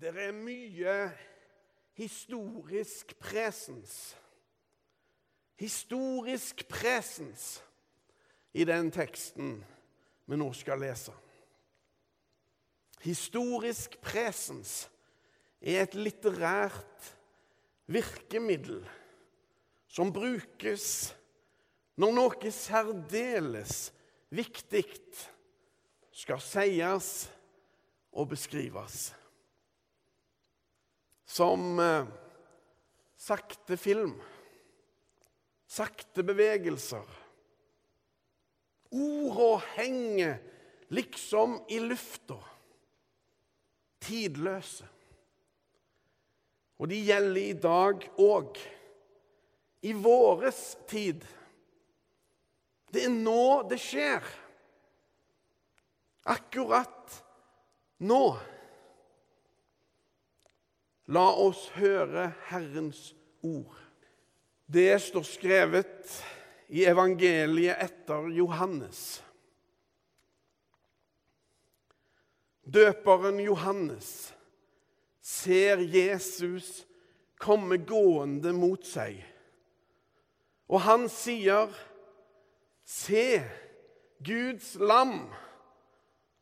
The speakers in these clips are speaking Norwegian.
Det er mye historisk presens. Historisk presens i den teksten vi nå skal lese. Historisk presens er et litterært virkemiddel som brukes når noe særdeles viktig skal sies og beskrives som eh, sakte film, sakte bevegelser. Orda henger liksom i lufta, tidløse. Og de gjelder i dag òg, i våres tid. Det er nå det skjer. Akkurat nå. La oss høre Herrens ord. Det står skrevet i evangeliet etter Johannes. Døperen Johannes ser Jesus komme gående mot seg, og han sier, 'Se Guds lam,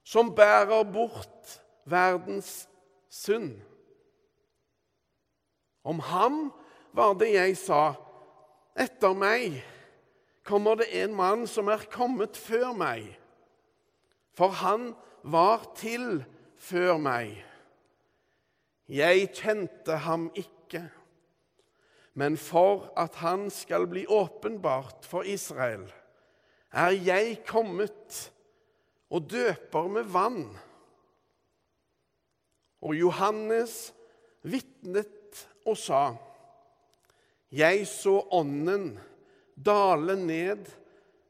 som bærer bort verdens synd.' Om ham var det jeg sa, etter meg kommer det en mann som er kommet før meg. For han var til før meg. Jeg kjente ham ikke. Men for at han skal bli åpenbart for Israel, er jeg kommet og døper med vann. Og Johannes vitnet og sa:" Jeg så Ånden dale ned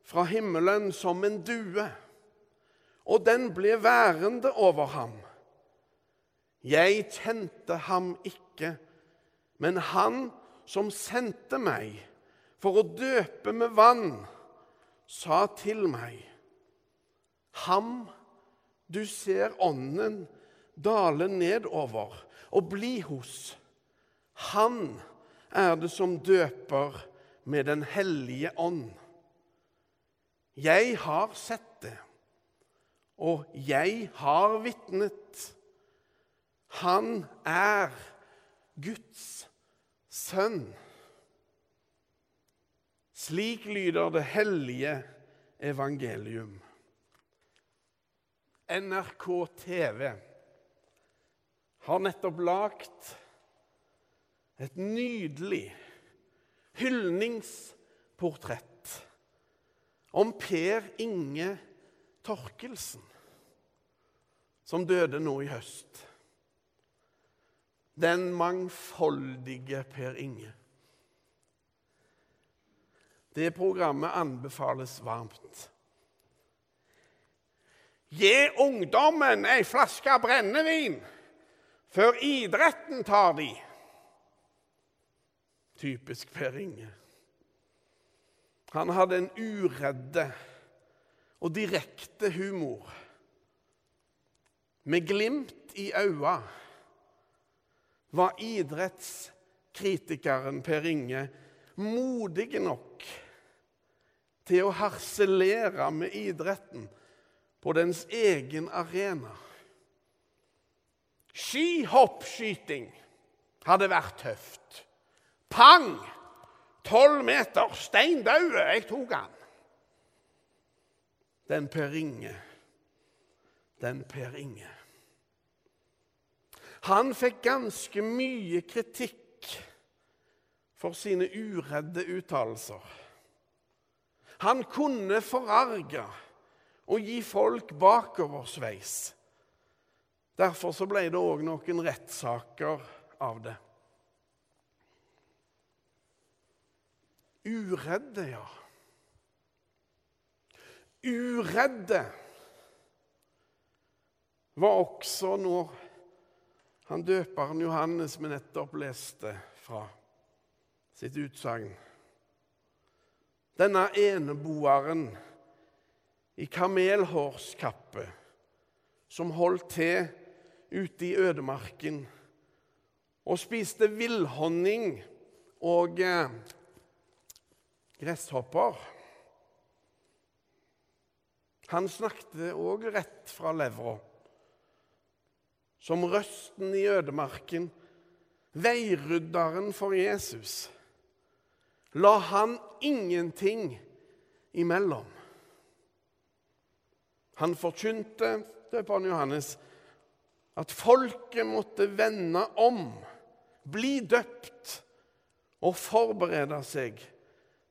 fra himmelen som en due, og den ble værende over ham. Jeg kjente ham ikke, men han som sendte meg for å døpe med vann, sa til meg, Ham du ser Ånden dale nedover og bli hos, han er det som døper med Den hellige ånd. Jeg har sett det, og jeg har vitnet. Han er Guds sønn. Slik lyder det hellige evangelium. NRK TV har nettopp lagt et nydelig hyldningsportrett om Per Inge Torkelsen, som døde nå i høst. Den mangfoldige Per Inge. Det programmet anbefales varmt. Gi ungdommen ei flaske brennevin før idretten tar de. Typisk Per Inge. Han hadde en uredde og direkte humor. Med glimt i øya var idrettskritikeren Per Inge modig nok til å harselere med idretten på dens egen arena. Skihoppskyting hadde vært tøft. Pang! Tolv meter, stein død. Jeg tok han. Den Per Inge. Den Per Inge. Han fikk ganske mye kritikk for sine uredde uttalelser. Han kunne forarge og gi folk bakoversveis. Derfor så ble det òg noen rettssaker av det. Uredde, ja. Uredde var også når han døperen Johannes vi nettopp leste fra sitt utsagn. Denne eneboeren i kamelhårskappe som holdt til ute i ødemarken og spiste villhonning og eh, gresshopper. Han snakket òg rett fra levra. Som røsten i ødemarken, veirydderen for Jesus. La han ingenting imellom. Han forkynte, døperen Johannes, at folket måtte vende om, bli døpt og forberede seg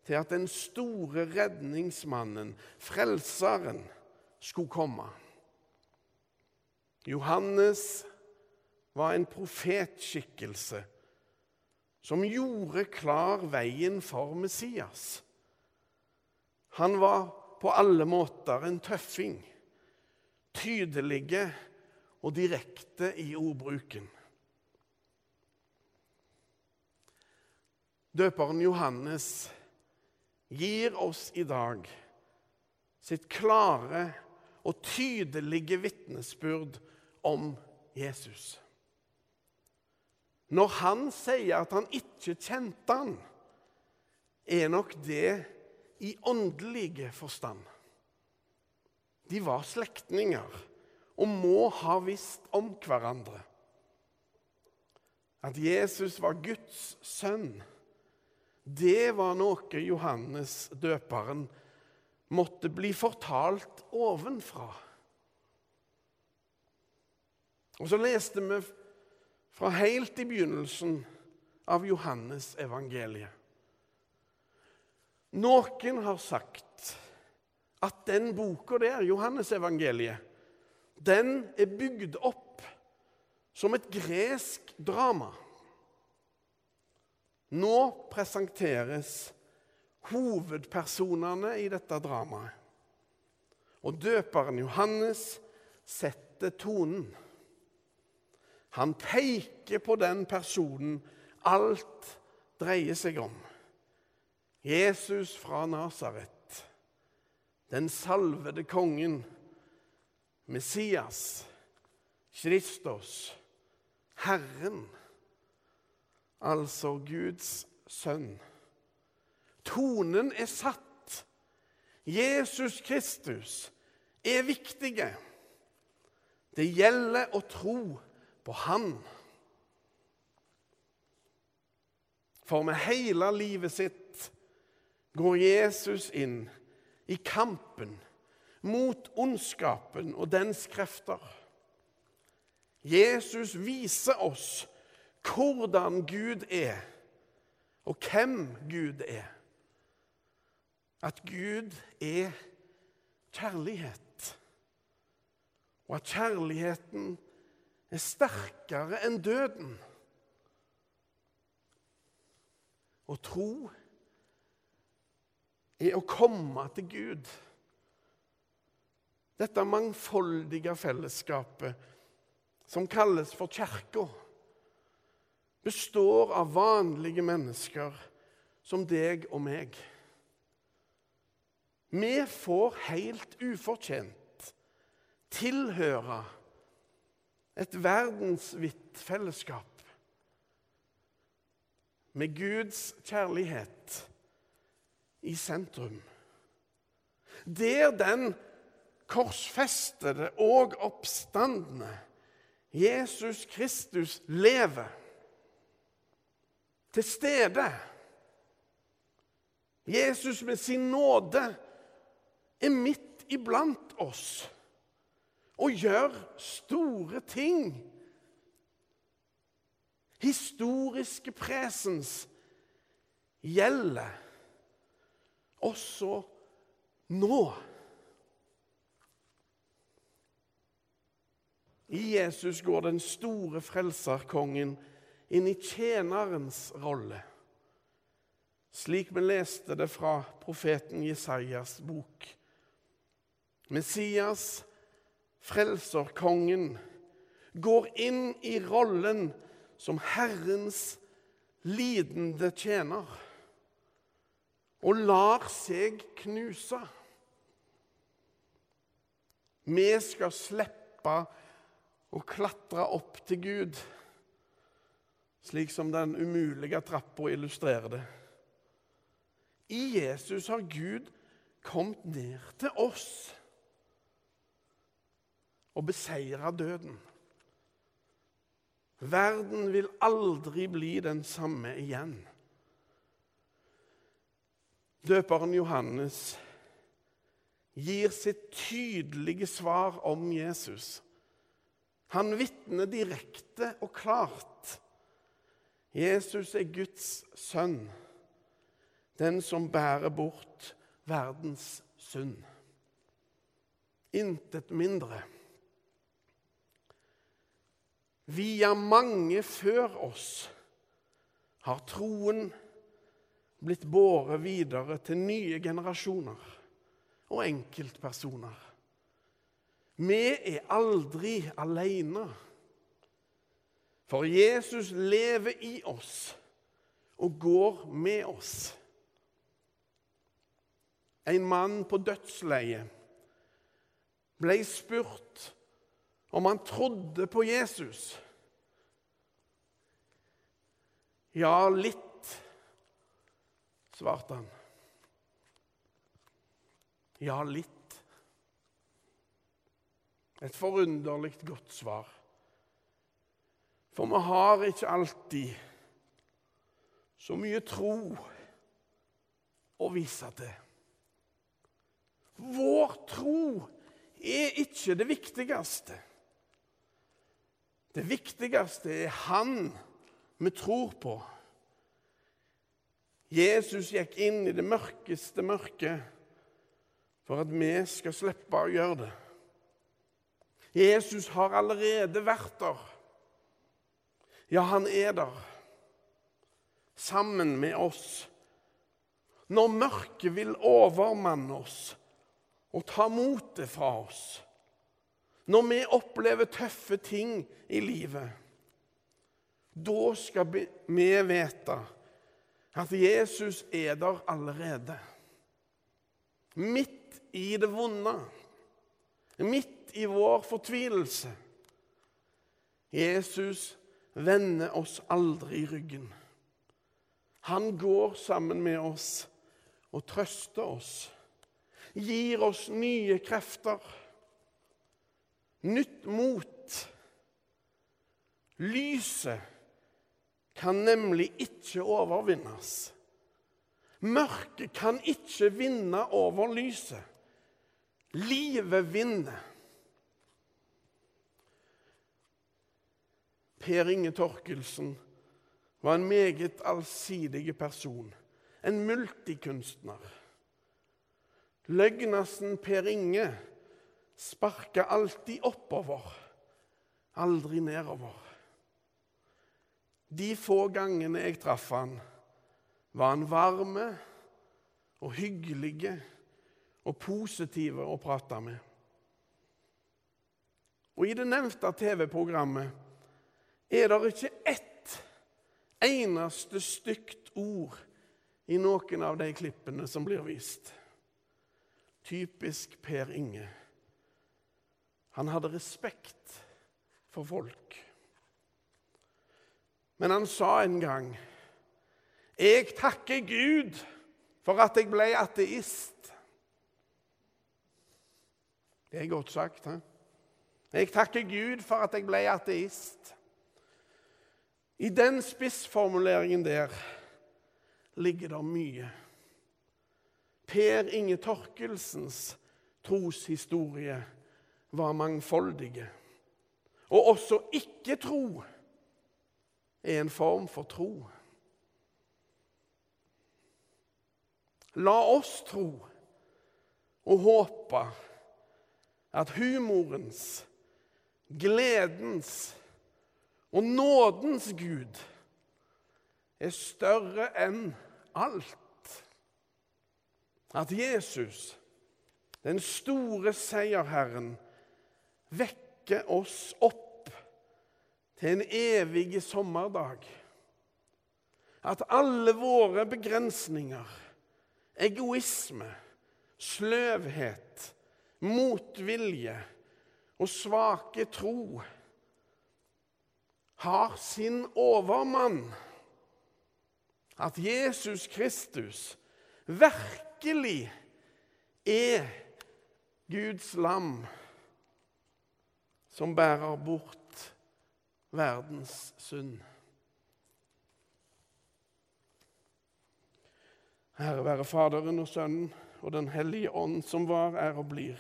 til at den store redningsmannen, frelseren, skulle komme. Johannes var en profetskikkelse som gjorde klar veien for Messias. Han var på alle måter en tøffing, tydelige og direkte i ordbruken. Døperen Johannes gir oss i dag sitt klare og tydelige vitnesbyrd om Jesus. Når han sier at han ikke kjente han, er nok det i åndelige forstand. De var slektninger og må ha visst om hverandre. At Jesus var Guds sønn, det var noe Johannes døperen måtte bli fortalt ovenfra. Og så leste vi fra helt i begynnelsen av Johannes evangeliet. Noen har sagt at den boka der, Johannes evangeliet, den er bygd opp som et gresk drama. Nå presenteres hovedpersonene i dette dramaet. Og døperen Johannes setter tonen. Han peker på den personen alt dreier seg om. Jesus fra Nasaret, den salvede kongen, Messias, Kristus, Herren, altså Guds sønn. Tonen er satt. Jesus Kristus er viktige. Det gjelder å tro på Han. For med hele livet sitt går Jesus inn i kampen mot ondskapen og dens krefter. Jesus viser oss hvordan Gud er, og hvem Gud er. At Gud er kjærlighet, og at kjærligheten er sterkere enn døden. Å tro er å komme til Gud. Dette mangfoldige fellesskapet som kalles for kirka, består av vanlige mennesker som deg og meg. Vi får helt ufortjent tilhøre et verdensvidt fellesskap med Guds kjærlighet i sentrum. Der den korsfestede og oppstandende Jesus Kristus lever til stede. Jesus med sin nåde er midt iblant oss og gjør store ting. Historiske presens gjelder også nå. I Jesus går den store frelserkongen inn i tjenerens rolle, slik vi leste det fra profeten Jesajas bok. Messias, frelserkongen, går inn i rollen som Herrens lidende tjener og lar seg knuse. Vi skal slippe å klatre opp til Gud slik som den umulige trappa illustrerer det. I Jesus har Gud kommet ned til oss og beseira døden. Verden vil aldri bli den samme igjen. Døperen Johannes gir sitt tydelige svar om Jesus. Han vitner direkte og klart. Jesus er Guds sønn, den som bærer bort verdens synd. Intet mindre. Via mange før oss har troen blitt båret videre til nye generasjoner og enkeltpersoner. Vi er aldri alene. For Jesus lever i oss og går med oss. En mann på dødsleiet ble spurt om han trodde på Jesus. Ja, litt, svarte han. Ja, litt. Et forunderlig godt svar. For vi har ikke alltid så mye tro å vise til. Vår tro er ikke det viktigste. Det viktigste er Han vi tror på. Jesus gikk inn i det mørkeste mørket for at vi skal slippe å gjøre det. Jesus har allerede vært der. Ja, han er der, sammen med oss. Når mørket vil overmanne oss og ta motet fra oss når vi opplever tøffe ting i livet, da skal vi vite at Jesus er der allerede. Midt i det vonde, midt i vår fortvilelse. Jesus vender oss aldri i ryggen. Han går sammen med oss og trøster oss, gir oss nye krefter nytt mot. Lyset kan nemlig ikke overvinnes. Mørket kan ikke vinne over lyset. Livet vinner. Per Inge Torkelsen var en meget allsidig person, en multikunstner. Løgnassen Per Inge sparka alltid oppover, aldri nedover. De få gangene jeg traff han, var han varme og hyggelige og positive å prate med. Og I det nevnte TV-programmet er det ikke ett eneste stygt ord i noen av de klippene som blir vist. Typisk Per Inge. Han hadde respekt for folk. Men han sa en gang 'Jeg takker Gud for at jeg ble ateist'. Det er godt sagt. He? Jeg takker Gud for at jeg ble ateist. I den spissformuleringen der ligger det mye. Per Inge Torkelsens troshistorie var mangfoldige. Og også ikke-tro er en form for tro. La oss tro og håpe at humorens, gledens og nådens Gud er større enn alt. At Jesus, den store seierherren, vekker oss opp til en evig sommerdag. At alle våre begrensninger, egoisme, sløvhet, motvilje og svake tro har sin overmann. At Jesus Kristus virkelig er Guds lam som bærer bort verdens synd. Ære være Faderen og Sønnen og Den hellige ånd, som var, er og blir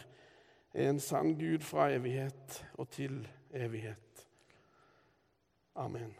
er en sann Gud fra evighet og til evighet. Amen.